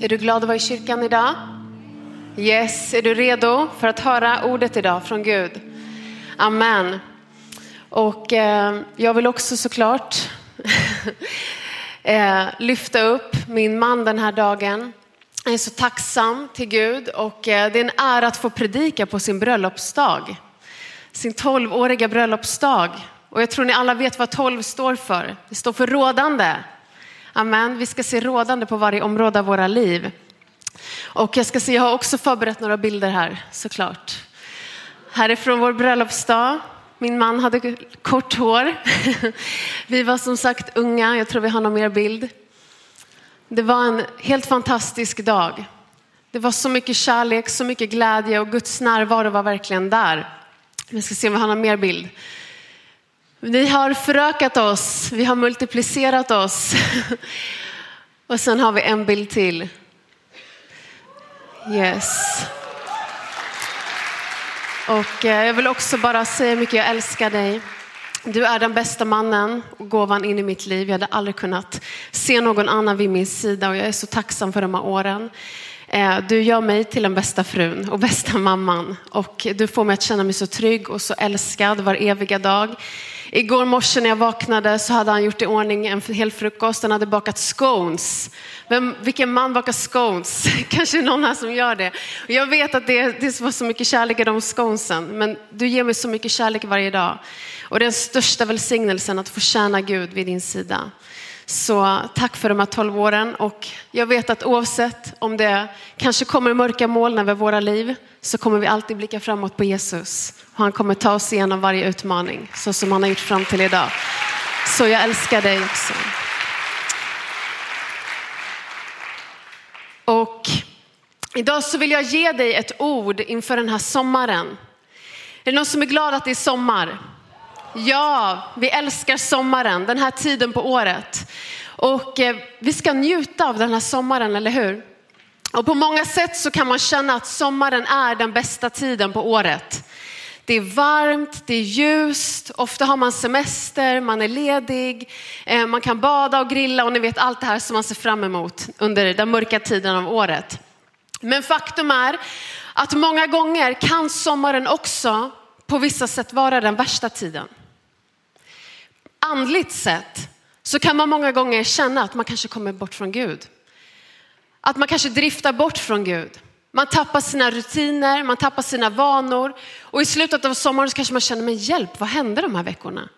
Är du glad att vara i kyrkan idag? Yes, är du redo för att höra ordet idag från Gud? Amen. Och eh, jag vill också såklart eh, lyfta upp min man den här dagen. Jag är så tacksam till Gud och eh, det är en ära att få predika på sin bröllopsdag. Sin tolvåriga bröllopsdag. Och jag tror ni alla vet vad tolv står för. Det står för rådande. Amen. Vi ska se rådande på varje område av våra liv. Och jag ska se, jag har också förberett några bilder här såklart. Här är från vår bröllopsdag. Min man hade kort hår. Vi var som sagt unga, jag tror vi har någon mer bild. Det var en helt fantastisk dag. Det var så mycket kärlek, så mycket glädje och Guds närvaro var verkligen där. Vi ska se om vi har någon mer bild. Vi har förökat oss, vi har multiplicerat oss. Och sen har vi en bild till. Yes. Och eh, jag vill också bara säga hur mycket jag älskar dig. Du är den bästa mannen och gåvan in i mitt liv. Jag hade aldrig kunnat se någon annan vid min sida och jag är så tacksam för de här åren. Eh, du gör mig till den bästa frun och bästa mamman och du får mig att känna mig så trygg och så älskad var eviga dag. Igår morse när jag vaknade så hade han gjort i ordning en hel frukost. Han hade bakat scones. Vem, vilken man bakar scones? Kanske någon här som gör det. Jag vet att det, det var så mycket kärlek i de sconesen, men du ger mig så mycket kärlek varje dag. Och den största välsignelsen att få tjäna Gud vid din sida. Så tack för de här tolv åren och jag vet att oavsett om det kanske kommer mörka moln över våra liv så kommer vi alltid blicka framåt på Jesus. Och han kommer ta oss igenom varje utmaning så som han har gjort fram till idag. Så jag älskar dig också. Och idag så vill jag ge dig ett ord inför den här sommaren. Är det någon som är glad att det är sommar? Ja, vi älskar sommaren, den här tiden på året. Och eh, vi ska njuta av den här sommaren, eller hur? Och på många sätt så kan man känna att sommaren är den bästa tiden på året. Det är varmt, det är ljust, ofta har man semester, man är ledig, eh, man kan bada och grilla och ni vet allt det här som man ser fram emot under den mörka tiden av året. Men faktum är att många gånger kan sommaren också på vissa sätt vara den värsta tiden andligt sett så kan man många gånger känna att man kanske kommer bort från Gud. Att man kanske driftar bort från Gud. Man tappar sina rutiner, man tappar sina vanor och i slutet av sommaren så kanske man känner, men hjälp, vad hände de här veckorna?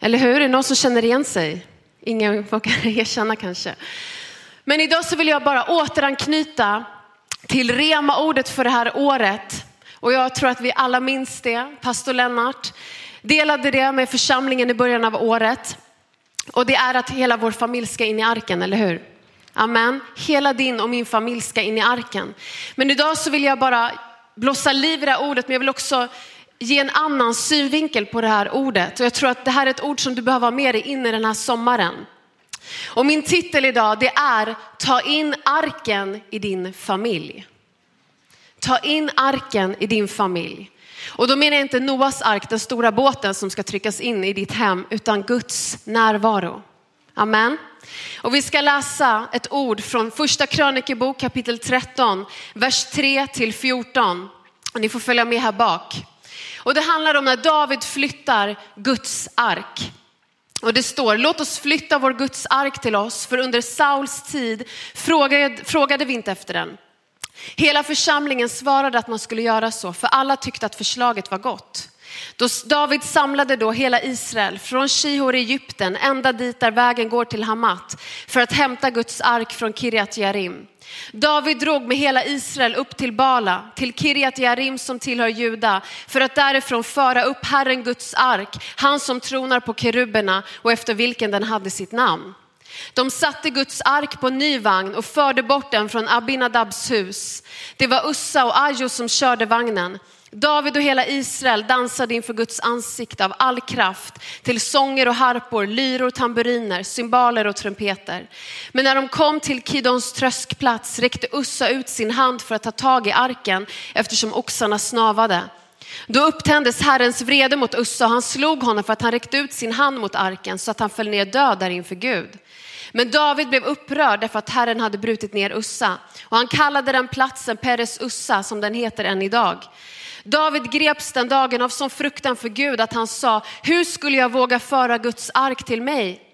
Eller hur? Är det någon som känner igen sig? Ingen vågar erkänna kanske. Men idag så vill jag bara återanknyta till rema-ordet för det här året. Och jag tror att vi alla minns det, pastor Lennart delade det med församlingen i början av året. Och det är att hela vår familj ska in i arken, eller hur? Amen. Hela din och min familj ska in i arken. Men idag så vill jag bara blåsa liv i det här ordet, men jag vill också ge en annan synvinkel på det här ordet. Och jag tror att det här är ett ord som du behöver ha med dig in i den här sommaren. Och min titel idag det är Ta in arken i din familj. Ta in arken i din familj. Och då menar jag inte Noas ark, den stora båten som ska tryckas in i ditt hem, utan Guds närvaro. Amen. Och vi ska läsa ett ord från första krönikebok kapitel 13, vers 3 till 14. Och ni får följa med här bak. Och det handlar om när David flyttar Guds ark. Och det står, låt oss flytta vår Guds ark till oss, för under Sauls tid frågade, frågade vi inte efter den. Hela församlingen svarade att man skulle göra så, för alla tyckte att förslaget var gott. Då David samlade då hela Israel från Shihor i Egypten ända dit där vägen går till Hamat för att hämta Guds ark från Kirjat Jearim. David drog med hela Israel upp till Bala, till Kirjat Jearim som tillhör Juda, för att därifrån föra upp Herren Guds ark, han som tronar på keruberna och efter vilken den hade sitt namn. De satte Guds ark på en ny vagn och förde bort den från Abinadabs hus. Det var Ussa och Ajo som körde vagnen. David och hela Israel dansade inför Guds ansikte av all kraft till sånger och harpor, lyror, tamburiner, cymbaler och trumpeter. Men när de kom till Kidons tröskplats räckte Ussa ut sin hand för att ta tag i arken eftersom oxarna snavade. Då upptändes Herrens vrede mot Ussa och han slog honom för att han räckte ut sin hand mot arken så att han föll ner död där inför Gud. Men David blev upprörd därför att Herren hade brutit ner Ussa och han kallade den platsen Peres Ussa som den heter än idag. David greps den dagen av sån fruktan för Gud att han sa, hur skulle jag våga föra Guds ark till mig?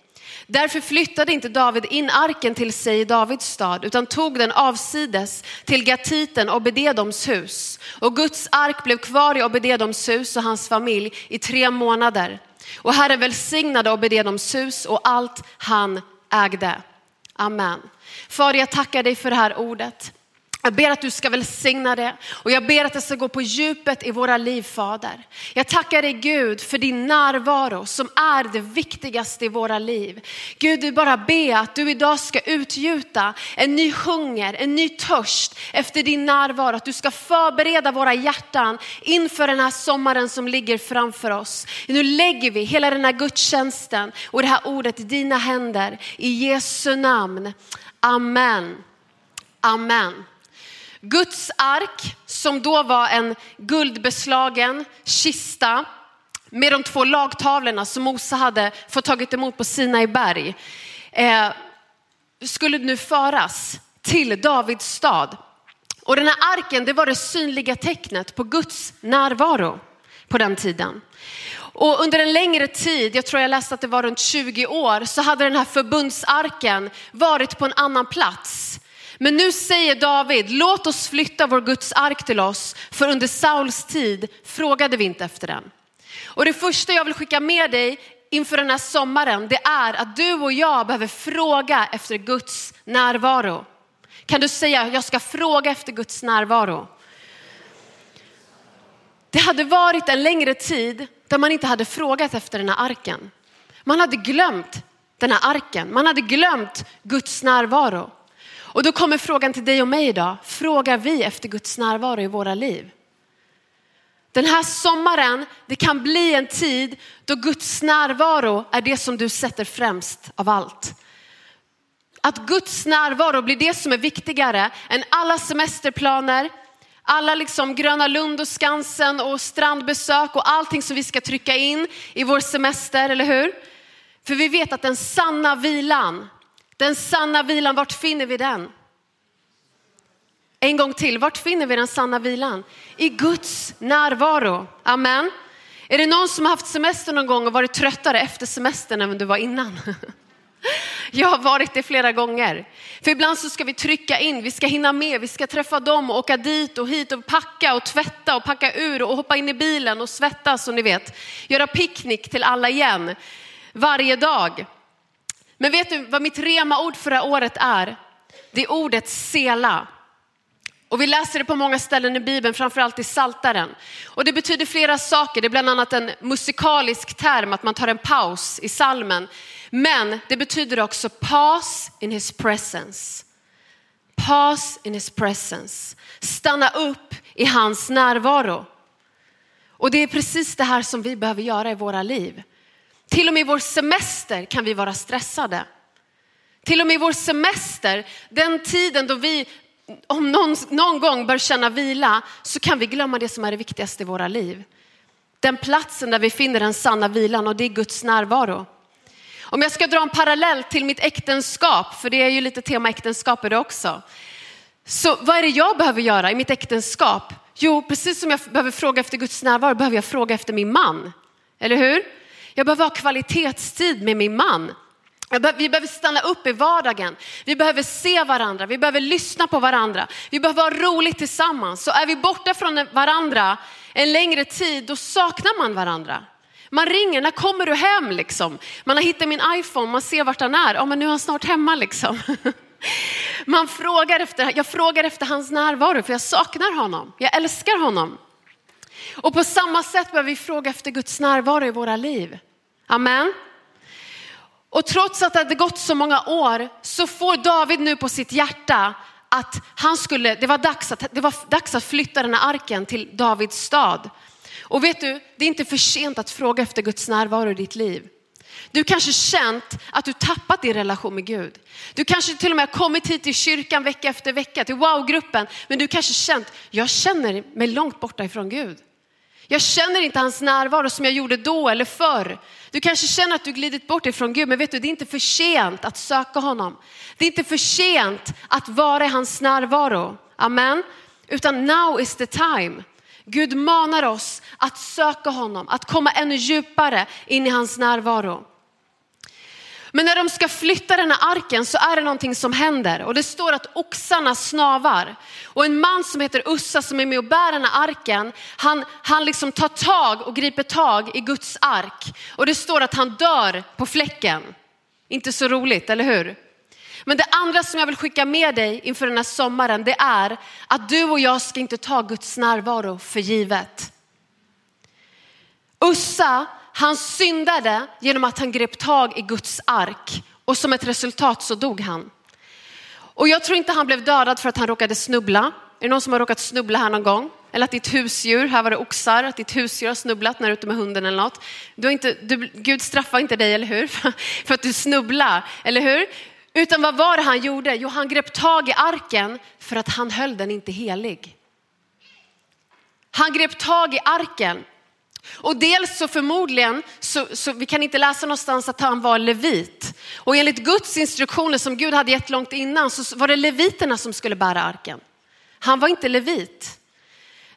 Därför flyttade inte David in arken till sig i Davids stad, utan tog den avsides till gatiten Obededoms hus. Och Guds ark blev kvar i Obededoms hus och hans familj i tre månader. Och Herren välsignade Obededoms hus och allt han ägde. Amen. Fader, jag tackar dig för det här ordet. Jag ber att du ska välsigna det och jag ber att det ska gå på djupet i våra liv Fader. Jag tackar dig Gud för din närvaro som är det viktigaste i våra liv. Gud vi bara ber att du idag ska utgjuta en ny hunger, en ny törst efter din närvaro. Att du ska förbereda våra hjärtan inför den här sommaren som ligger framför oss. Nu lägger vi hela den här gudstjänsten och det här ordet i dina händer. I Jesu namn. Amen. Amen. Guds ark som då var en guldbeslagen kista med de två lagtavlorna som Mose hade fått tagit emot på Sinai berg eh, skulle nu föras till Davids stad. Och den här arken det var det synliga tecknet på Guds närvaro på den tiden. Och under en längre tid, jag tror jag läste att det var runt 20 år, så hade den här förbundsarken varit på en annan plats men nu säger David, låt oss flytta vår Guds ark till oss, för under Sauls tid frågade vi inte efter den. Och det första jag vill skicka med dig inför den här sommaren, det är att du och jag behöver fråga efter Guds närvaro. Kan du säga, jag ska fråga efter Guds närvaro? Det hade varit en längre tid där man inte hade frågat efter den här arken. Man hade glömt den här arken, man hade glömt Guds närvaro. Och då kommer frågan till dig och mig idag. Frågar vi efter Guds närvaro i våra liv? Den här sommaren, det kan bli en tid då Guds närvaro är det som du sätter främst av allt. Att Guds närvaro blir det som är viktigare än alla semesterplaner, alla liksom Gröna Lund och Skansen och strandbesök och allting som vi ska trycka in i vår semester, eller hur? För vi vet att den sanna vilan, den sanna vilan, vart finner vi den? En gång till, vart finner vi den sanna vilan? I Guds närvaro. Amen. Är det någon som har haft semester någon gång och varit tröttare efter semestern än du var innan? Jag har varit det flera gånger. För ibland så ska vi trycka in, vi ska hinna med, vi ska träffa dem och åka dit och hit och packa och tvätta och packa ur och hoppa in i bilen och svettas och ni vet. Göra picknick till alla igen varje dag. Men vet du vad mitt rema-ord för det här året är? Det är ordet sela. Och vi läser det på många ställen i Bibeln, framförallt i Saltaren. Och det betyder flera saker. Det är bland annat en musikalisk term, att man tar en paus i salmen. Men det betyder också pass in his presence. Pass in his presence. Stanna upp i hans närvaro. Och det är precis det här som vi behöver göra i våra liv. Till och med i vår semester kan vi vara stressade. Till och med i vår semester, den tiden då vi om någon, någon gång bör känna vila så kan vi glömma det som är det viktigaste i våra liv. Den platsen där vi finner den sanna vilan och det är Guds närvaro. Om jag ska dra en parallell till mitt äktenskap, för det är ju lite tema äktenskap det också. Så vad är det jag behöver göra i mitt äktenskap? Jo, precis som jag behöver fråga efter Guds närvaro behöver jag fråga efter min man. Eller hur? Jag behöver ha kvalitetstid med min man. Vi behöver stanna upp i vardagen. Vi behöver se varandra. Vi behöver lyssna på varandra. Vi behöver ha roligt tillsammans. Så är vi borta från varandra en längre tid, då saknar man varandra. Man ringer, när kommer du hem liksom? Man har hittat min iPhone, man ser vart han är. Ja, men nu är han snart hemma liksom. Man frågar efter, jag frågar efter hans närvaro för jag saknar honom. Jag älskar honom. Och på samma sätt behöver vi fråga efter Guds närvaro i våra liv. Amen. Och trots att det hade gått så många år så får David nu på sitt hjärta att han skulle, det var dags att, det var dags att flytta den här arken till Davids stad. Och vet du, det är inte för sent att fråga efter Guds närvaro i ditt liv. Du kanske känt att du tappat din relation med Gud. Du kanske till och med har kommit hit till kyrkan vecka efter vecka, till wow-gruppen, men du kanske känt, jag känner mig långt borta ifrån Gud. Jag känner inte hans närvaro som jag gjorde då eller förr. Du kanske känner att du glidit bort ifrån Gud, men vet du, det är inte för sent att söka honom. Det är inte för sent att vara i hans närvaro. Amen. Utan now is the time. Gud manar oss att söka honom, att komma ännu djupare in i hans närvaro. Men när de ska flytta den här arken så är det någonting som händer och det står att oxarna snavar. Och en man som heter Ussa som är med och bär den här arken, han, han liksom tar tag och griper tag i Guds ark. Och det står att han dör på fläcken. Inte så roligt, eller hur? Men det andra som jag vill skicka med dig inför den här sommaren, det är att du och jag ska inte ta Guds närvaro för givet. Ussa, han syndade genom att han grep tag i Guds ark och som ett resultat så dog han. Och jag tror inte han blev dödad för att han råkade snubbla. Är det någon som har råkat snubbla här någon gång? Eller att ditt husdjur, här var det oxar, att ditt husdjur har snubblat när du är ute med hunden eller något. Du har inte, du, Gud straffar inte dig, eller hur? För att du snubblar, eller hur? Utan vad var det han gjorde? Jo, han grep tag i arken för att han höll den inte helig. Han grep tag i arken. Och dels så förmodligen, så, så, vi kan inte läsa någonstans att han var levit. Och enligt Guds instruktioner som Gud hade gett långt innan så var det leviterna som skulle bära arken. Han var inte levit.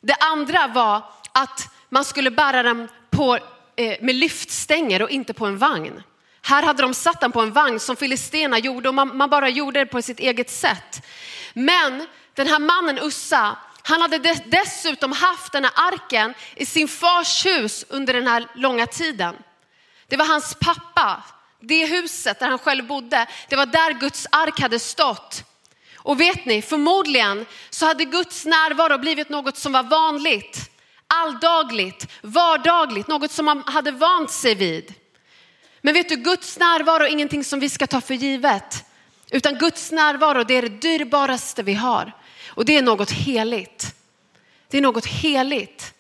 Det andra var att man skulle bära den på, eh, med lyftstänger och inte på en vagn. Här hade de satt den på en vagn som filisterna gjorde och man, man bara gjorde det på sitt eget sätt. Men den här mannen Ussa, han hade dessutom haft den här arken i sin fars hus under den här långa tiden. Det var hans pappa, det huset där han själv bodde, det var där Guds ark hade stått. Och vet ni, förmodligen så hade Guds närvaro blivit något som var vanligt, alldagligt, vardagligt, något som man hade vant sig vid. Men vet du, Guds närvaro är ingenting som vi ska ta för givet. Utan Guds närvaro, det är det dyrbaraste vi har. Och det är något heligt. Det är något heligt.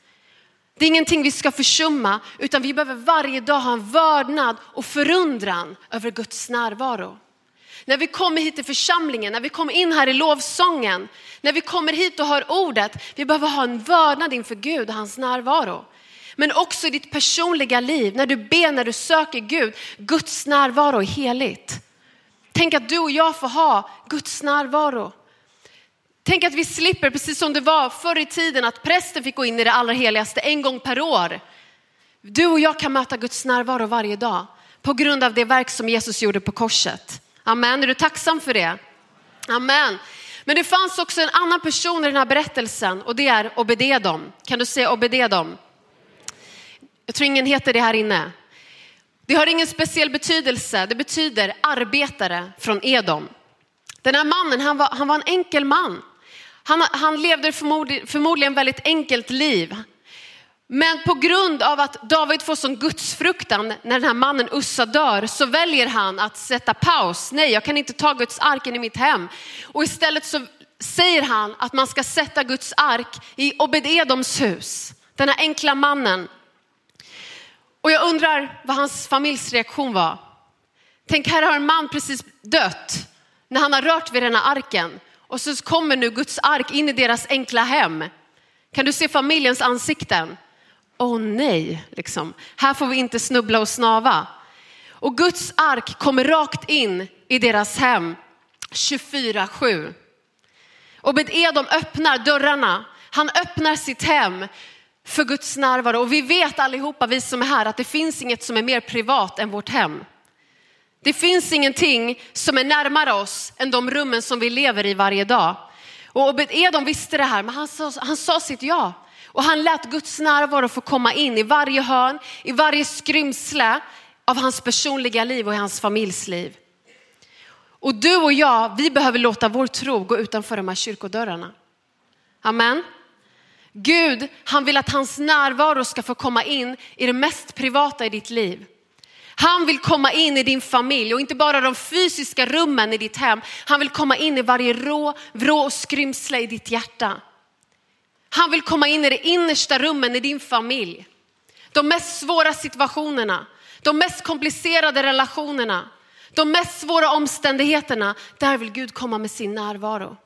Det är ingenting vi ska försumma, utan vi behöver varje dag ha en vördnad och förundran över Guds närvaro. När vi kommer hit till församlingen, när vi kommer in här i lovsången, när vi kommer hit och hör ordet, vi behöver ha en vördnad inför Gud och hans närvaro. Men också i ditt personliga liv, när du ber, när du söker Gud, Guds närvaro är heligt. Tänk att du och jag får ha Guds närvaro. Tänk att vi slipper, precis som det var förr i tiden, att prästen fick gå in i det allra heligaste en gång per år. Du och jag kan möta Guds närvaro varje dag på grund av det verk som Jesus gjorde på korset. Amen, är du tacksam för det? Amen. Men det fanns också en annan person i den här berättelsen och det är Obededom. Kan du säga Obededom? Jag tror ingen heter det här inne. Det har ingen speciell betydelse. Det betyder arbetare från Edom. Den här mannen, han var, han var en enkel man. Han, han levde förmodligen, förmodligen väldigt enkelt liv. Men på grund av att David får sån gudsfruktan när den här mannen Ussa dör så väljer han att sätta paus. Nej, jag kan inte ta Guds arken i mitt hem. Och istället så säger han att man ska sätta Guds ark i Obededoms hus. Den här enkla mannen och jag undrar vad hans familjs reaktion var. Tänk, här har en man precis dött när han har rört vid den här arken. Och så kommer nu Guds ark in i deras enkla hem. Kan du se familjens ansikten? Åh oh, nej, liksom. här får vi inte snubbla och snava. Och Guds ark kommer rakt in i deras hem 24-7. Och Edom öppnar dörrarna. Han öppnar sitt hem för Guds närvaro. Och vi vet allihopa, vi som är här, att det finns inget som är mer privat än vårt hem. Det finns ingenting som är närmare oss än de rummen som vi lever i varje dag. Och Obed-Edom visste det här, men han sa, han sa sitt ja. Och han lät Guds närvaro få komma in i varje hörn, i varje skrymsle av hans personliga liv och i hans familjs liv. Och du och jag, vi behöver låta vår tro gå utanför de här kyrkodörrarna. Amen. Gud, han vill att hans närvaro ska få komma in i det mest privata i ditt liv. Han vill komma in i din familj och inte bara de fysiska rummen i ditt hem. Han vill komma in i varje rå, vrå och skrymsle i ditt hjärta. Han vill komma in i det innersta rummen i din familj. De mest svåra situationerna, de mest komplicerade relationerna, de mest svåra omständigheterna. Där vill Gud komma med sin närvaro.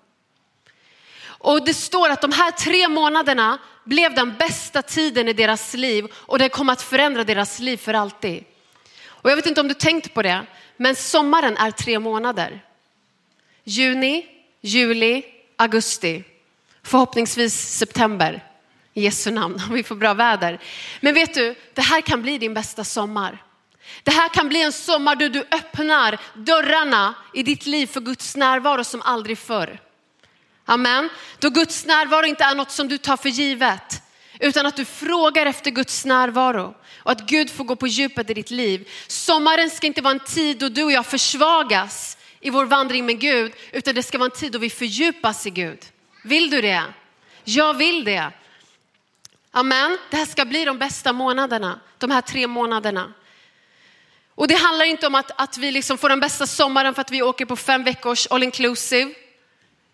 Och det står att de här tre månaderna blev den bästa tiden i deras liv och det kom att förändra deras liv för alltid. Och jag vet inte om du tänkt på det, men sommaren är tre månader. Juni, juli, augusti, förhoppningsvis september. I Jesu namn, om vi får bra väder. Men vet du, det här kan bli din bästa sommar. Det här kan bli en sommar då du öppnar dörrarna i ditt liv för Guds närvaro som aldrig förr. Amen. Då Guds närvaro inte är något som du tar för givet, utan att du frågar efter Guds närvaro och att Gud får gå på djupet i ditt liv. Sommaren ska inte vara en tid då du och jag försvagas i vår vandring med Gud, utan det ska vara en tid då vi fördjupas i Gud. Vill du det? Jag vill det. Amen. Det här ska bli de bästa månaderna, de här tre månaderna. Och det handlar inte om att, att vi liksom får den bästa sommaren för att vi åker på fem veckors all inclusive.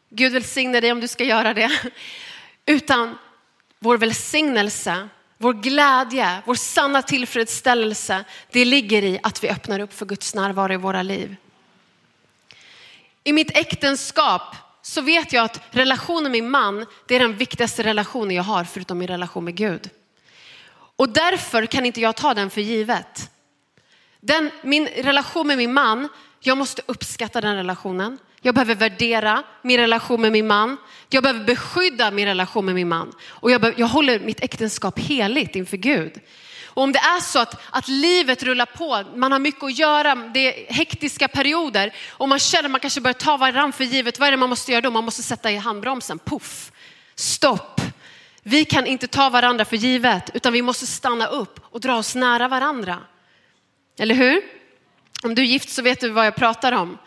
Gud välsigne dig om du ska göra det. Utan vår välsignelse, vår glädje, vår sanna tillfredsställelse, det ligger i att vi öppnar upp för Guds närvaro i våra liv. I mitt äktenskap så vet jag att relationen med min man, det är den viktigaste relationen jag har förutom min relation med Gud. Och därför kan inte jag ta den för givet. Den, min relation med min man, jag måste uppskatta den relationen. Jag behöver värdera min relation med min man. Jag behöver beskydda min relation med min man. Och jag, behöver, jag håller mitt äktenskap heligt inför Gud. Och om det är så att, att livet rullar på, man har mycket att göra, det är hektiska perioder och man känner att man kanske börjar ta varandra för givet. Vad är det man måste göra då? Man måste sätta i handbromsen. Puff, stopp. Vi kan inte ta varandra för givet utan vi måste stanna upp och dra oss nära varandra. Eller hur? Om du är gift så vet du vad jag pratar om.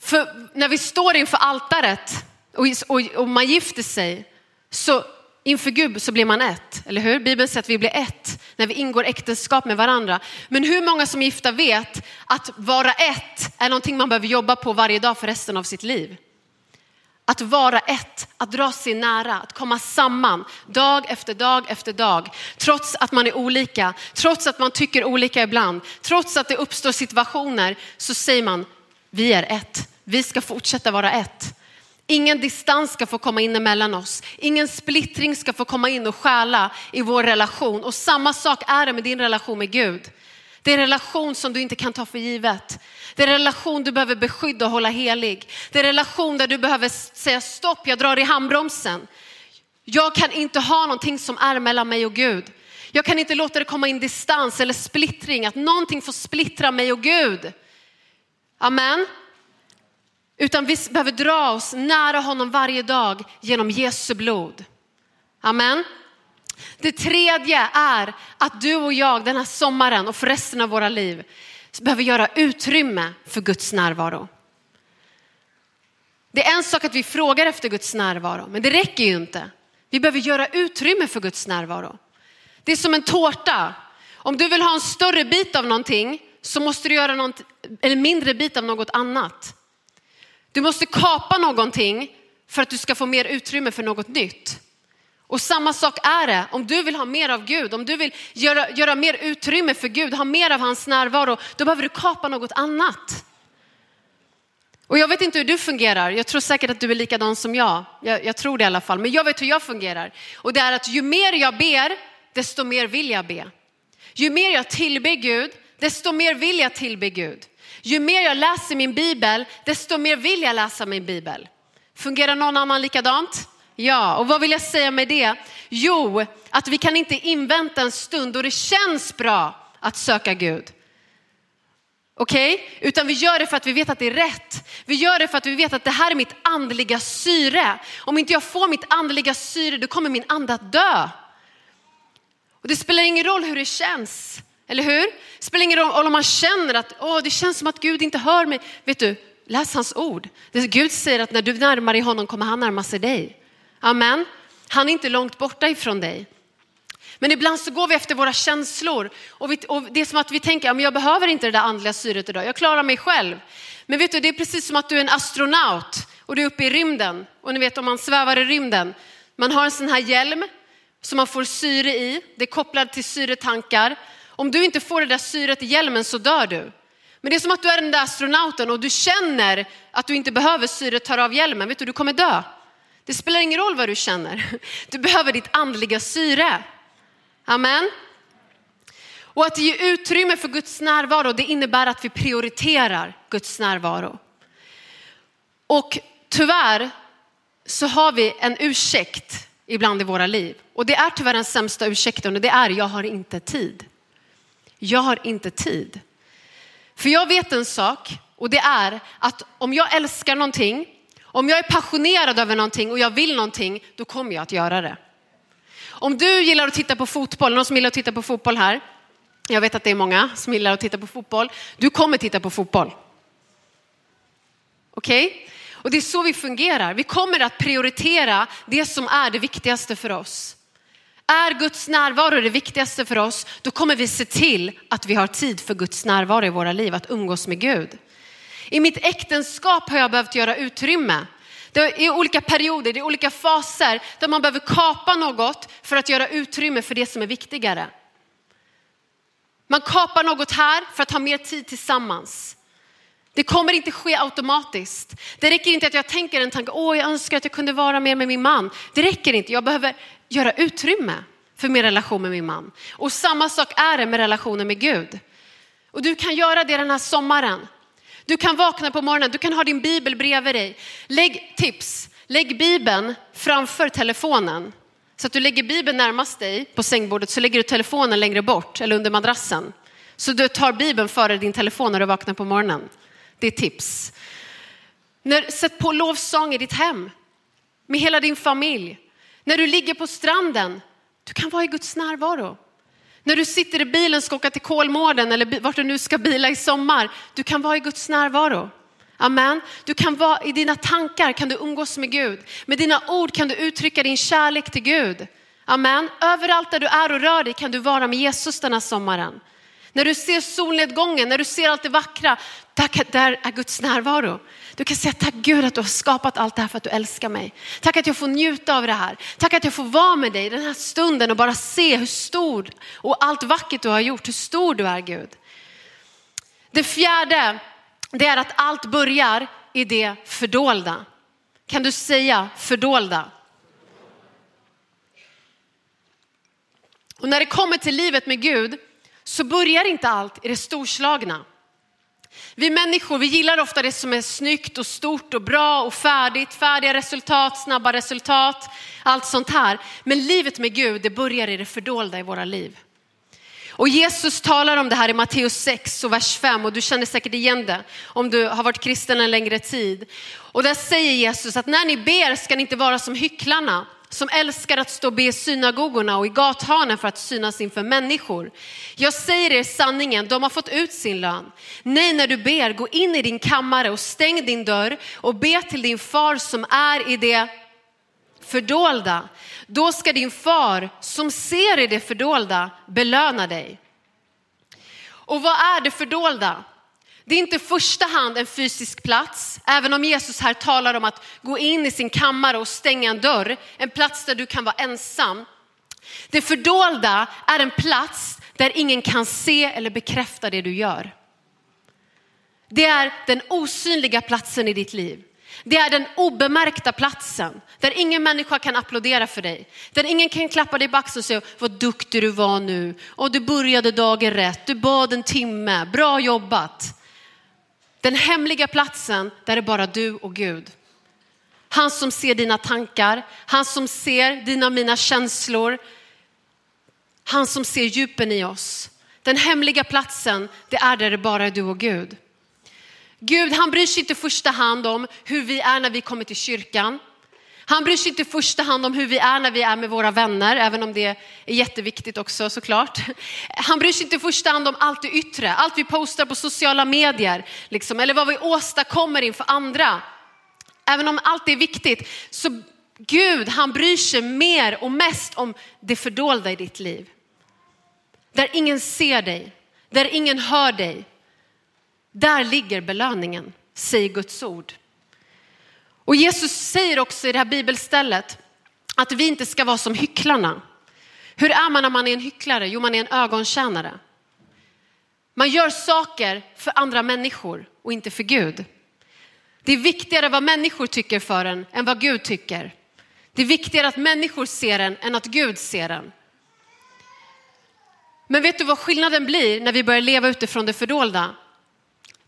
För när vi står inför altaret och, och, och man gifter sig så inför Gud så blir man ett, eller hur? Bibeln säger att vi blir ett när vi ingår äktenskap med varandra. Men hur många som är gifta vet att vara ett är någonting man behöver jobba på varje dag för resten av sitt liv? Att vara ett, att dra sig nära, att komma samman dag efter dag efter dag. Trots att man är olika, trots att man tycker olika ibland, trots att det uppstår situationer så säger man vi är ett. Vi ska fortsätta vara ett. Ingen distans ska få komma in emellan oss. Ingen splittring ska få komma in och stjäla i vår relation. Och samma sak är det med din relation med Gud. Det är en relation som du inte kan ta för givet. Det är en relation du behöver beskydda och hålla helig. Det är en relation där du behöver säga stopp, jag drar i handbromsen. Jag kan inte ha någonting som är mellan mig och Gud. Jag kan inte låta det komma in distans eller splittring, att någonting får splittra mig och Gud. Amen. Utan vi behöver dra oss nära honom varje dag genom Jesu blod. Amen. Det tredje är att du och jag den här sommaren och för resten av våra liv behöver göra utrymme för Guds närvaro. Det är en sak att vi frågar efter Guds närvaro, men det räcker ju inte. Vi behöver göra utrymme för Guds närvaro. Det är som en tårta. Om du vill ha en större bit av någonting så måste du göra något, en mindre bit av något annat. Du måste kapa någonting för att du ska få mer utrymme för något nytt. Och samma sak är det om du vill ha mer av Gud, om du vill göra, göra mer utrymme för Gud, ha mer av hans närvaro, då behöver du kapa något annat. Och jag vet inte hur du fungerar, jag tror säkert att du är likadan som jag. jag. Jag tror det i alla fall, men jag vet hur jag fungerar. Och det är att ju mer jag ber, desto mer vill jag be. Ju mer jag tillber Gud, desto mer vill jag tillbe Gud. Ju mer jag läser min bibel, desto mer vill jag läsa min bibel. Fungerar någon annan likadant? Ja, och vad vill jag säga med det? Jo, att vi kan inte invänta en stund då det känns bra att söka Gud. Okej? Okay? Utan vi gör det för att vi vet att det är rätt. Vi gör det för att vi vet att det här är mitt andliga syre. Om inte jag får mitt andliga syre då kommer min ande att dö. Och det spelar ingen roll hur det känns. Eller hur? Det spelar ingen roll om man känner att Åh, det känns som att Gud inte hör mig. Vet du, läs hans ord. Gud säger att när du närmar dig honom kommer han närma sig dig. Amen. Han är inte långt borta ifrån dig. Men ibland så går vi efter våra känslor och, vi, och det är som att vi tänker, att jag behöver inte det där andliga syret idag, jag klarar mig själv. Men vet du, det är precis som att du är en astronaut och du är uppe i rymden. Och ni vet om man svävar i rymden, man har en sån här hjälm som man får syre i, det är kopplat till syretankar. Om du inte får det där syret i hjälmen så dör du. Men det är som att du är den där astronauten och du känner att du inte behöver syret, tar av hjälmen, vet du, du kommer dö. Det spelar ingen roll vad du känner. Du behöver ditt andliga syre. Amen. Och att ge utrymme för Guds närvaro, det innebär att vi prioriterar Guds närvaro. Och tyvärr så har vi en ursäkt ibland i våra liv. Och det är tyvärr den sämsta ursäkten och det är jag har inte tid. Jag har inte tid. För jag vet en sak och det är att om jag älskar någonting, om jag är passionerad över någonting och jag vill någonting, då kommer jag att göra det. Om du gillar att titta på fotboll, någon som gillar att titta på fotboll här, jag vet att det är många som gillar att titta på fotboll, du kommer titta på fotboll. Okej? Okay? Och det är så vi fungerar. Vi kommer att prioritera det som är det viktigaste för oss. Är Guds närvaro det viktigaste för oss, då kommer vi se till att vi har tid för Guds närvaro i våra liv, att umgås med Gud. I mitt äktenskap har jag behövt göra utrymme. Det är olika perioder, det är olika faser där man behöver kapa något för att göra utrymme för det som är viktigare. Man kapar något här för att ha mer tid tillsammans. Det kommer inte ske automatiskt. Det räcker inte att jag tänker en tanke, åh jag önskar att jag kunde vara mer med min man. Det räcker inte, jag behöver göra utrymme för min relation med min man. Och samma sak är det med relationen med Gud. Och du kan göra det den här sommaren. Du kan vakna på morgonen, du kan ha din bibel bredvid dig. Lägg tips, lägg bibeln framför telefonen. Så att du lägger bibeln närmast dig på sängbordet så lägger du telefonen längre bort eller under madrassen. Så du tar bibeln före din telefon när du vaknar på morgonen. Det är tips. När, sätt på lovsång i ditt hem med hela din familj. När du ligger på stranden, du kan vara i Guds närvaro. När du sitter i bilen och ska åka till Kolmården eller vart du nu ska bila i sommar, du kan vara i Guds närvaro. Amen. Du kan vara, I dina tankar kan du umgås med Gud. Med dina ord kan du uttrycka din kärlek till Gud. Amen. Överallt där du är och rör dig kan du vara med Jesus den här sommaren. När du ser solnedgången, när du ser allt det vackra, där, där är Guds närvaro. Du kan säga tack Gud att du har skapat allt det här för att du älskar mig. Tack att jag får njuta av det här. Tack att jag får vara med dig den här stunden och bara se hur stor och allt vackert du har gjort, hur stor du är Gud. Det fjärde, det är att allt börjar i det fördolda. Kan du säga fördolda? Och när det kommer till livet med Gud så börjar inte allt i det storslagna. Vi människor vi gillar ofta det som är snyggt och stort och bra och färdigt, färdiga resultat, snabba resultat, allt sånt här. Men livet med Gud det börjar i det fördolda i våra liv. Och Jesus talar om det här i Matteus 6 och vers 5 och du känner säkert igen det om du har varit kristen en längre tid. Och där säger Jesus att när ni ber ska ni inte vara som hycklarna som älskar att stå och be i synagogorna och i gathörnen för att synas inför människor. Jag säger er sanningen, de har fått ut sin lön. Nej, när du ber, gå in i din kammare och stäng din dörr och be till din far som är i det fördolda. Då ska din far som ser i det fördolda belöna dig. Och vad är det fördolda? Det är inte i första hand en fysisk plats, även om Jesus här talar om att gå in i sin kammare och stänga en dörr, en plats där du kan vara ensam. Det fördolda är en plats där ingen kan se eller bekräfta det du gör. Det är den osynliga platsen i ditt liv. Det är den obemärkta platsen där ingen människa kan applådera för dig. Där ingen kan klappa dig i axeln och säga vad duktig du var nu. Och du började dagen rätt, du bad en timme, bra jobbat. Den hemliga platsen där det är bara du och Gud. Han som ser dina tankar, han som ser dina och mina känslor. Han som ser djupen i oss. Den hemliga platsen, det är där det bara är du och Gud. Gud, han bryr sig inte i första hand om hur vi är när vi kommer till kyrkan. Han bryr sig inte i första hand om hur vi är när vi är med våra vänner, även om det är jätteviktigt också såklart. Han bryr sig inte i första hand om allt det yttre, allt vi postar på sociala medier, liksom, eller vad vi åstadkommer inför andra. Även om allt är viktigt, så Gud han bryr sig mer och mest om det fördolda i ditt liv. Där ingen ser dig, där ingen hör dig. Där ligger belöningen, säger Guds ord. Och Jesus säger också i det här bibelstället att vi inte ska vara som hycklarna. Hur är man när man är en hycklare? Jo, man är en ögontjänare. Man gör saker för andra människor och inte för Gud. Det är viktigare vad människor tycker för en än vad Gud tycker. Det är viktigare att människor ser en än att Gud ser en. Men vet du vad skillnaden blir när vi börjar leva utifrån det fördolda?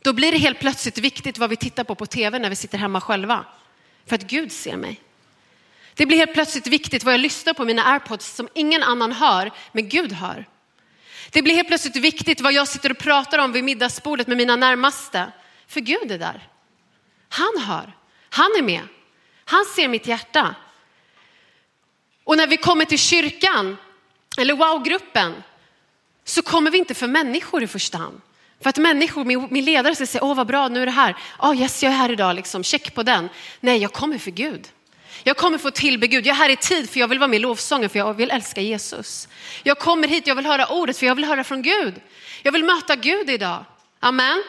Då blir det helt plötsligt viktigt vad vi tittar på på tv när vi sitter hemma själva. För att Gud ser mig. Det blir helt plötsligt viktigt vad jag lyssnar på mina airpods som ingen annan hör, men Gud hör. Det blir helt plötsligt viktigt vad jag sitter och pratar om vid middagsbordet med mina närmaste. För Gud är där. Han hör, han är med. Han ser mitt hjärta. Och när vi kommer till kyrkan eller wow-gruppen så kommer vi inte för människor i första hand. För att människor, min, min ledare ska säga, åh vad bra, nu är det här. Ja, oh, yes, jag är här idag, liksom. check på den. Nej, jag kommer för Gud. Jag kommer få tillbe Gud. Jag är här i tid för jag vill vara med i lovsången för jag vill älska Jesus. Jag kommer hit, jag vill höra ordet för jag vill höra från Gud. Jag vill möta Gud idag. Amen.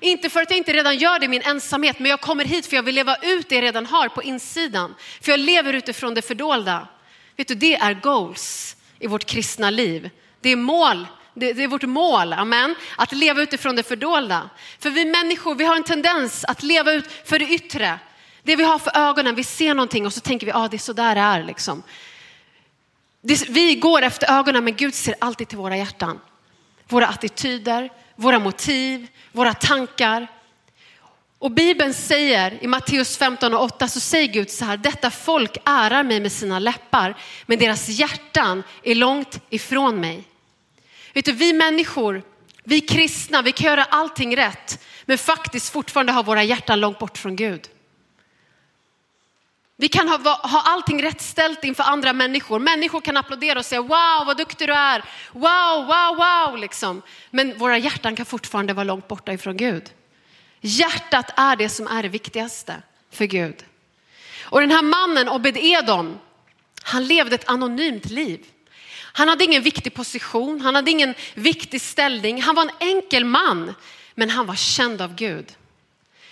Inte för att jag inte redan gör det i min ensamhet, men jag kommer hit för jag vill leva ut det jag redan har på insidan. För jag lever utifrån det fördolda. Vet du, det är goals i vårt kristna liv. Det är mål det, det, är vårt mål, amen. Att leva utifrån det fördolda. För vi människor, vi har en tendens att leva ut för det yttre. Det vi har för ögonen, vi ser någonting och så tänker vi, ja ah, det är så där det är liksom. Det, vi går efter ögonen men Gud ser alltid till våra hjärtan. Våra attityder, våra motiv, våra tankar. Och Bibeln säger i Matteus 15 och 8 så säger Gud så här, detta folk ärar mig med sina läppar men deras hjärtan är långt ifrån mig. Vet du, vi människor, vi kristna, vi kan göra allting rätt men faktiskt fortfarande ha våra hjärtan långt bort från Gud. Vi kan ha, ha allting rätt ställt inför andra människor. Människor kan applådera och säga wow vad duktig du är, wow, wow, wow liksom. Men våra hjärtan kan fortfarande vara långt borta ifrån Gud. Hjärtat är det som är det viktigaste för Gud. Och den här mannen Obed Edom, han levde ett anonymt liv. Han hade ingen viktig position, han hade ingen viktig ställning. Han var en enkel man, men han var känd av Gud.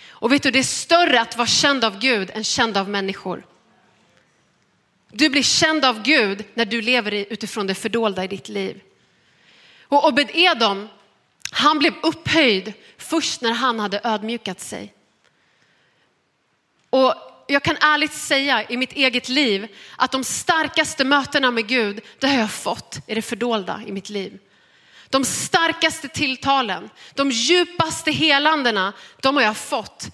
Och vet du, det är större att vara känd av Gud än känd av människor. Du blir känd av Gud när du lever utifrån det fördolda i ditt liv. Och Obed Edom, han blev upphöjd först när han hade ödmjukat sig. Och jag kan ärligt säga i mitt eget liv att de starkaste mötena med Gud, det har jag fått i det fördolda i mitt liv. De starkaste tilltalen, de djupaste helandena, de har jag fått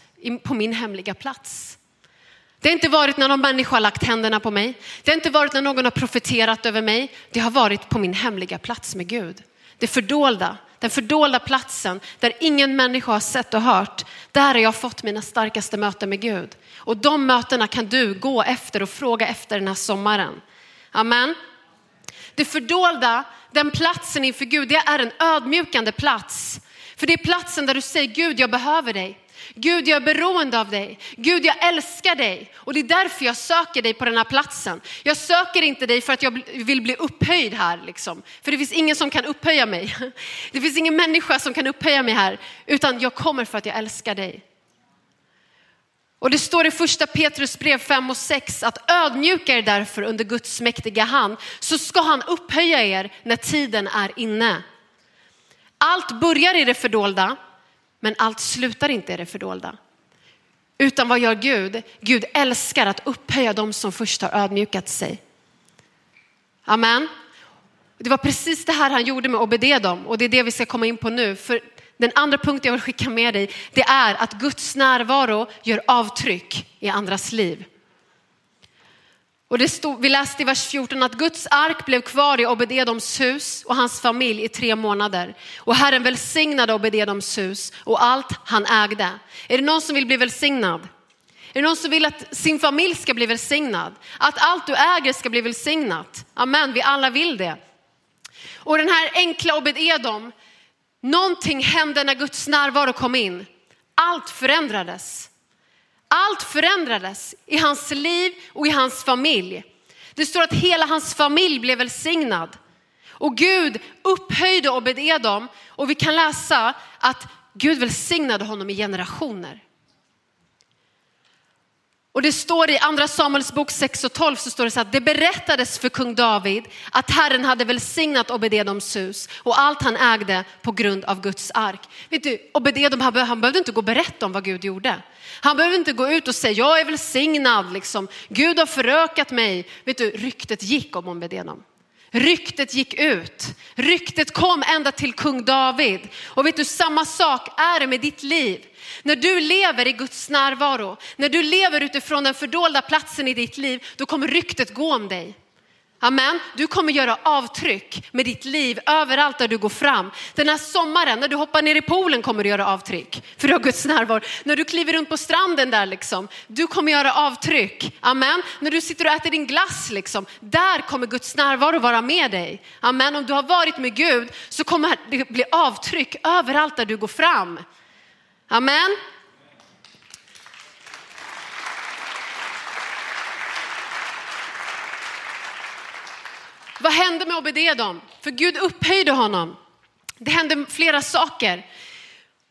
på min hemliga plats. Det har inte varit när någon människa har lagt händerna på mig. Det har inte varit när någon har profeterat över mig. Det har varit på min hemliga plats med Gud. Det fördolda, den fördolda platsen där ingen människa har sett och hört. Där har jag fått mina starkaste möten med Gud. Och de mötena kan du gå efter och fråga efter den här sommaren. Amen. Det fördolda, den platsen inför Gud, det är en ödmjukande plats. För det är platsen där du säger Gud, jag behöver dig. Gud, jag är beroende av dig. Gud, jag älskar dig. Och det är därför jag söker dig på den här platsen. Jag söker inte dig för att jag vill bli upphöjd här. Liksom. För det finns ingen som kan upphöja mig. Det finns ingen människa som kan upphöja mig här. Utan jag kommer för att jag älskar dig. Och det står i första Petrus brev 5 och 6 att ödmjuka er därför under Guds mäktiga hand så ska han upphöja er när tiden är inne. Allt börjar i det fördolda men allt slutar inte i det fördolda. Utan vad gör Gud? Gud älskar att upphöja dem som först har ödmjukat sig. Amen. Det var precis det här han gjorde med Obededom och det är det vi ska komma in på nu. För den andra punkten jag vill skicka med dig, det är att Guds närvaro gör avtryck i andras liv. Och det stod, vi läste i vers 14 att Guds ark blev kvar i Obededoms hus och hans familj i tre månader. Och Herren välsignade Obededoms hus och allt han ägde. Är det någon som vill bli välsignad? Är det någon som vill att sin familj ska bli välsignad? Att allt du äger ska bli välsignat? Amen, vi alla vill det. Och den här enkla Obed-Edom, någonting hände när Guds närvaro kom in. Allt förändrades. Allt förändrades i hans liv och i hans familj. Det står att hela hans familj blev välsignad. Och Gud upphöjde Obed-Edom och vi kan läsa att Gud välsignade honom i generationer. Och det står i andra Samuels bok 6 och 12 så står det så att det berättades för kung David att Herren hade välsignat Obededoms hus och allt han ägde på grund av Guds ark. Vet du, Obededom han, han behövde inte gå och berätta om vad Gud gjorde. Han behövde inte gå ut och säga jag är välsignad, liksom. Gud har förökat mig. Vet du, ryktet gick om Obededom. Ryktet gick ut. Ryktet kom ända till kung David. Och vet du, samma sak är det med ditt liv. När du lever i Guds närvaro, när du lever utifrån den fördolda platsen i ditt liv, då kommer ryktet gå om dig. Amen. Du kommer göra avtryck med ditt liv överallt där du går fram. Den här sommaren när du hoppar ner i poolen kommer du göra avtryck för du har Guds närvaro. När du kliver runt på stranden där liksom, du kommer göra avtryck. Amen. När du sitter och äter din glass liksom, där kommer Guds närvaro vara med dig. Amen. Om du har varit med Gud så kommer det bli avtryck överallt där du går fram. Amen. Vad hände med Obededom? För Gud upphöjde honom. Det hände flera saker.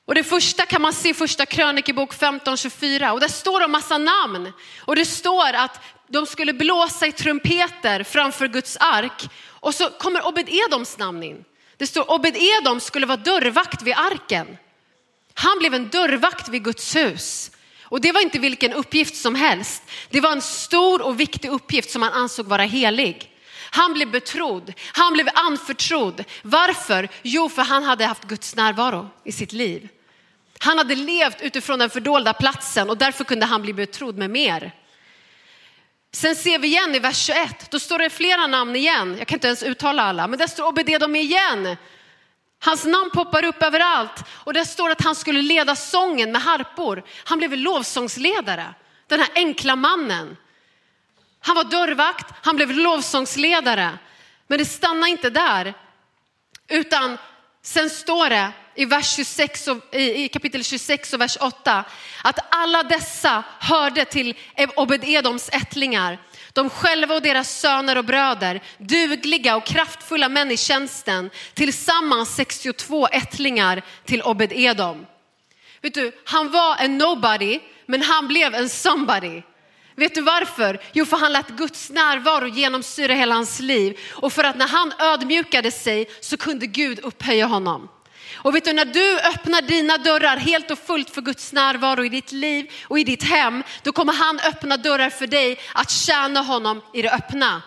Och det första kan man se i första krönikebok 15.24 och där står det massa namn. Och det står att de skulle blåsa i trumpeter framför Guds ark. Och så kommer Obed-Edoms namn in. Det står Obed-Edom skulle vara dörrvakt vid arken. Han blev en dörrvakt vid Guds hus. Och det var inte vilken uppgift som helst. Det var en stor och viktig uppgift som han ansåg vara helig. Han blev betrodd, han blev anförtrodd. Varför? Jo, för han hade haft Guds närvaro i sitt liv. Han hade levt utifrån den fördolda platsen och därför kunde han bli betrodd med mer. Sen ser vi igen i vers 21, då står det flera namn igen. Jag kan inte ens uttala alla, men där står Obededom igen. Hans namn poppar upp överallt och där står att han skulle leda sången med harpor. Han blev lovsångsledare, den här enkla mannen. Han var dörrvakt, han blev lovsångsledare. Men det stannar inte där, utan sen står det i, vers 26 och, i kapitel 26 och vers 8 att alla dessa hörde till Obed-Edoms ättlingar. De själva och deras söner och bröder, dugliga och kraftfulla män i tjänsten, tillsammans 62 ättlingar till Obed-Edom. Vet du, han var en nobody, men han blev en somebody. Vet du varför? Jo, för han lät Guds närvaro genomsyra hela hans liv. Och för att när han ödmjukade sig så kunde Gud upphöja honom. Och vet du, när du öppnar dina dörrar helt och fullt för Guds närvaro i ditt liv och i ditt hem, då kommer han öppna dörrar för dig att tjäna honom i det öppna.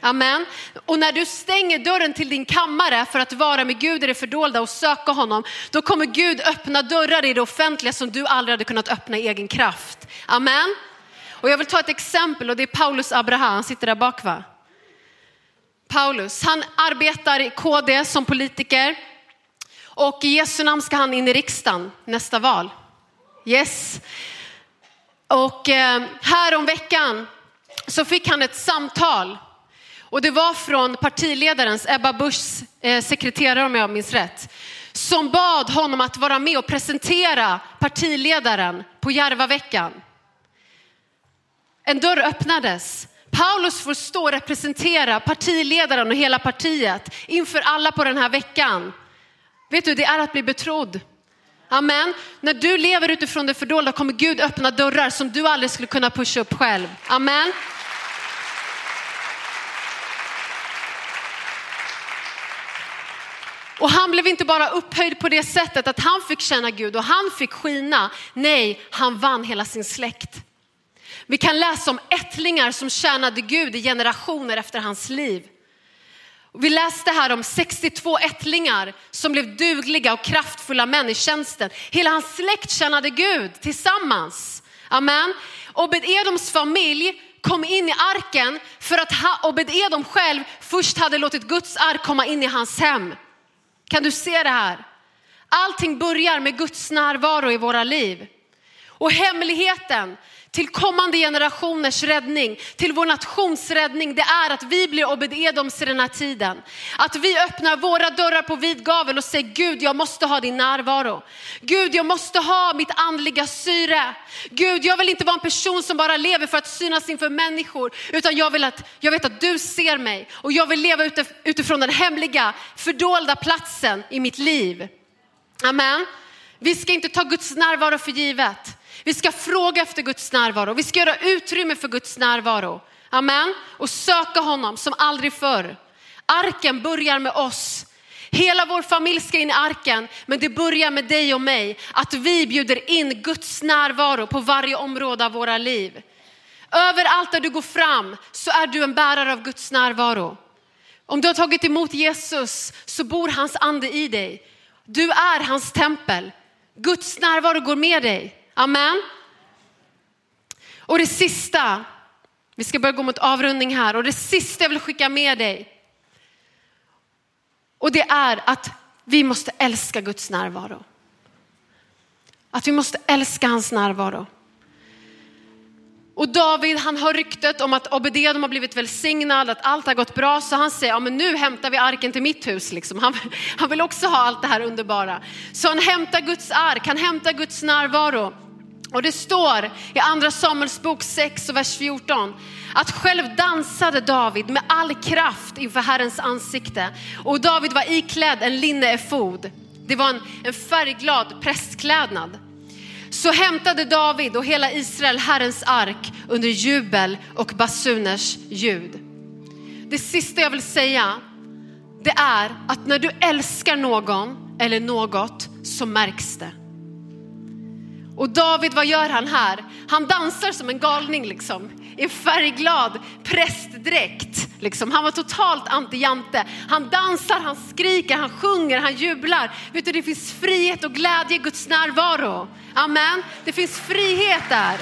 Amen. Och när du stänger dörren till din kammare för att vara med Gud i det fördolda och söka honom, då kommer Gud öppna dörrar i det offentliga som du aldrig hade kunnat öppna i egen kraft. Amen. Och jag vill ta ett exempel och det är Paulus Abraham, han sitter där bak va? Paulus, han arbetar i KD som politiker och i Jesu namn ska han in i riksdagen nästa val. Yes. Och eh, här om veckan så fick han ett samtal och det var från partiledarens, Ebba Buschs eh, sekreterare om jag minns rätt, som bad honom att vara med och presentera partiledaren på Järvaveckan. En dörr öppnades. Paulus får stå och representera partiledaren och hela partiet inför alla på den här veckan. Vet du, det är att bli betrodd. Amen. När du lever utifrån det fördolda kommer Gud öppna dörrar som du aldrig skulle kunna pusha upp själv. Amen. Och han blev inte bara upphöjd på det sättet att han fick känna Gud och han fick skina. Nej, han vann hela sin släkt. Vi kan läsa om ättlingar som tjänade Gud i generationer efter hans liv. Vi läste här om 62 ättlingar som blev dugliga och kraftfulla män i tjänsten. Hela hans släkt tjänade Gud tillsammans. Amen. Obed-Edoms familj kom in i arken för att Obed-Edom själv först hade låtit Guds ark komma in i hans hem. Kan du se det här? Allting börjar med Guds närvaro i våra liv. Och hemligheten till kommande generationers räddning, till vår nations räddning, det är att vi blir Obed-Edoms i den här tiden. Att vi öppnar våra dörrar på vid gavel och säger Gud, jag måste ha din närvaro. Gud, jag måste ha mitt andliga syre. Gud, jag vill inte vara en person som bara lever för att synas inför människor, utan jag, vill att, jag vet att du ser mig och jag vill leva utifrån den hemliga, fördolda platsen i mitt liv. Amen. Vi ska inte ta Guds närvaro för givet. Vi ska fråga efter Guds närvaro. Vi ska göra utrymme för Guds närvaro. Amen. Och söka honom som aldrig förr. Arken börjar med oss. Hela vår familj ska in i arken, men det börjar med dig och mig. Att vi bjuder in Guds närvaro på varje område av våra liv. Överallt där du går fram så är du en bärare av Guds närvaro. Om du har tagit emot Jesus så bor hans ande i dig. Du är hans tempel. Guds närvaro går med dig. Amen. Och det sista, vi ska börja gå mot avrundning här och det sista jag vill skicka med dig. Och det är att vi måste älska Guds närvaro. Att vi måste älska hans närvaro. Och David han hör ryktet om att Obededom har blivit välsignad, att allt har gått bra. Så han säger, ja men nu hämtar vi arken till mitt hus. Liksom. Han, han vill också ha allt det här underbara. Så han hämtar Guds ark, han hämtar Guds närvaro. Och det står i andra Samuels bok 6 och vers 14 att själv dansade David med all kraft inför Herrens ansikte. Och David var iklädd en linneefod. Det var en, en färgglad prästklädnad så hämtade David och hela Israel Herrens ark under jubel och basuners ljud. Det sista jag vill säga, det är att när du älskar någon eller något så märks det. Och David, vad gör han här? Han dansar som en galning liksom i färgglad prästdräkt. Liksom. Han var totalt anti-Jante. Han dansar, han skriker, han sjunger, han jublar. Vet du, det finns frihet och glädje i Guds närvaro. Amen. Det finns frihet där.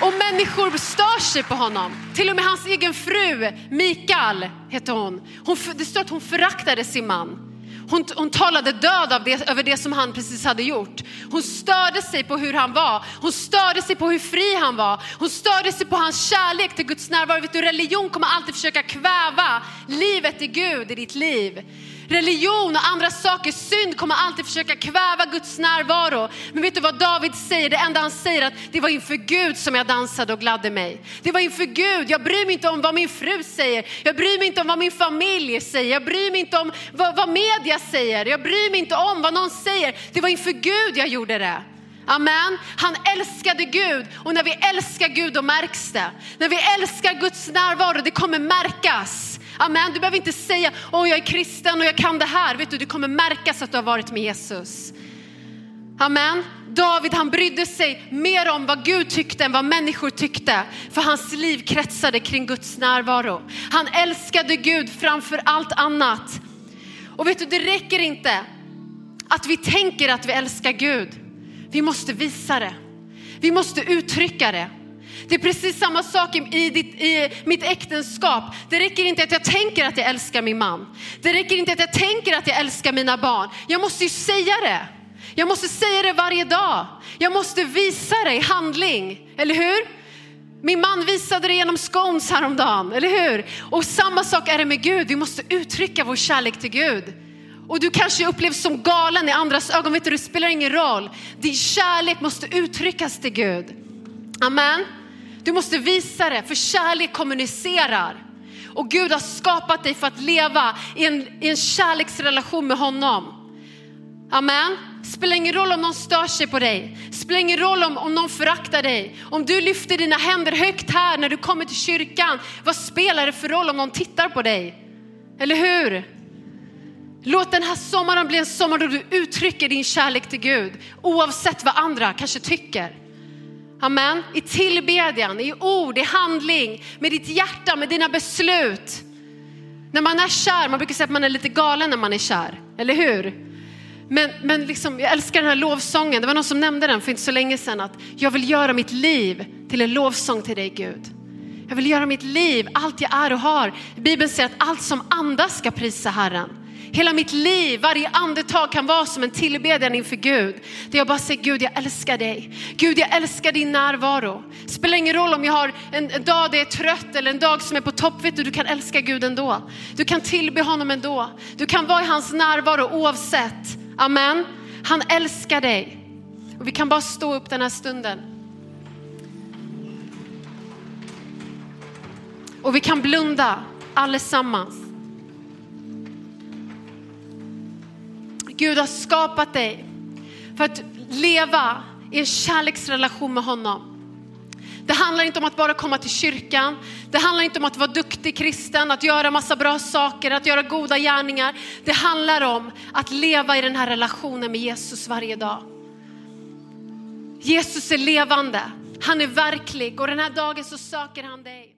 Och människor stör sig på honom. Till och med hans egen fru, Mikael heter hon. hon det står att hon föraktade sin man. Hon, hon talade död av det, över det som han precis hade gjort. Hon störde sig på hur han var. Hon störde sig på hur fri han var. Hon störde sig på hans kärlek till Guds närvaro. Vet du, religion kommer alltid försöka kväva livet i Gud i ditt liv. Religion och andra saker, synd kommer alltid försöka kväva Guds närvaro. Men vet du vad David säger? Det enda han säger är att det var inför Gud som jag dansade och gladde mig. Det var inför Gud. Jag bryr mig inte om vad min fru säger. Jag bryr mig inte om vad min familj säger. Jag bryr mig inte om vad, vad media säger. Jag bryr mig inte om vad någon säger. Det var inför Gud jag gjorde det. Amen. Han älskade Gud och när vi älskar Gud då märks det. När vi älskar Guds närvaro, det kommer märkas. Amen. Du behöver inte säga, åh jag är kristen och jag kan det här. Vet du, det kommer märkas att du har varit med Jesus. Amen. David han brydde sig mer om vad Gud tyckte än vad människor tyckte. För hans liv kretsade kring Guds närvaro. Han älskade Gud framför allt annat. Och vet du, det räcker inte att vi tänker att vi älskar Gud. Vi måste visa det. Vi måste uttrycka det. Det är precis samma sak i, ditt, i mitt äktenskap. Det räcker inte att jag tänker att jag älskar min man. Det räcker inte att jag tänker att jag älskar mina barn. Jag måste ju säga det. Jag måste säga det varje dag. Jag måste visa det i handling, eller hur? Min man visade det genom scones häromdagen, eller hur? Och samma sak är det med Gud. Vi måste uttrycka vår kärlek till Gud. Och du kanske upplevs som galen i andras ögon, vet du, det spelar ingen roll. Din kärlek måste uttryckas till Gud. Amen. Du måste visa det, för kärlek kommunicerar. Och Gud har skapat dig för att leva i en, i en kärleksrelation med honom. Amen. Spelar ingen roll om någon stör sig på dig. Spelar ingen roll om, om någon föraktar dig. Om du lyfter dina händer högt här när du kommer till kyrkan. Vad spelar det för roll om någon tittar på dig? Eller hur? Låt den här sommaren bli en sommar då du uttrycker din kärlek till Gud. Oavsett vad andra kanske tycker. Amen. I tillbedjan, i ord, i handling, med ditt hjärta, med dina beslut. När man är kär, man brukar säga att man är lite galen när man är kär, eller hur? Men, men liksom, jag älskar den här lovsången. Det var någon som nämnde den för inte så länge sedan. Att jag vill göra mitt liv till en lovsång till dig Gud. Jag vill göra mitt liv, allt jag är och har. Bibeln säger att allt som andas ska prisa Herren. Hela mitt liv, varje andetag kan vara som en tillbedjan inför Gud. Där jag bara säger Gud jag älskar dig. Gud jag älskar din närvaro. Spelar ingen roll om jag har en, en dag där jag är trött eller en dag som är på topp. Vet du, du kan älska Gud ändå. Du kan tillbe honom ändå. Du kan vara i hans närvaro oavsett. Amen. Han älskar dig. Och vi kan bara stå upp den här stunden. Och vi kan blunda allesammans. Gud har skapat dig för att leva i en kärleksrelation med honom. Det handlar inte om att bara komma till kyrkan. Det handlar inte om att vara duktig kristen, att göra massa bra saker, att göra goda gärningar. Det handlar om att leva i den här relationen med Jesus varje dag. Jesus är levande, han är verklig och den här dagen så söker han dig.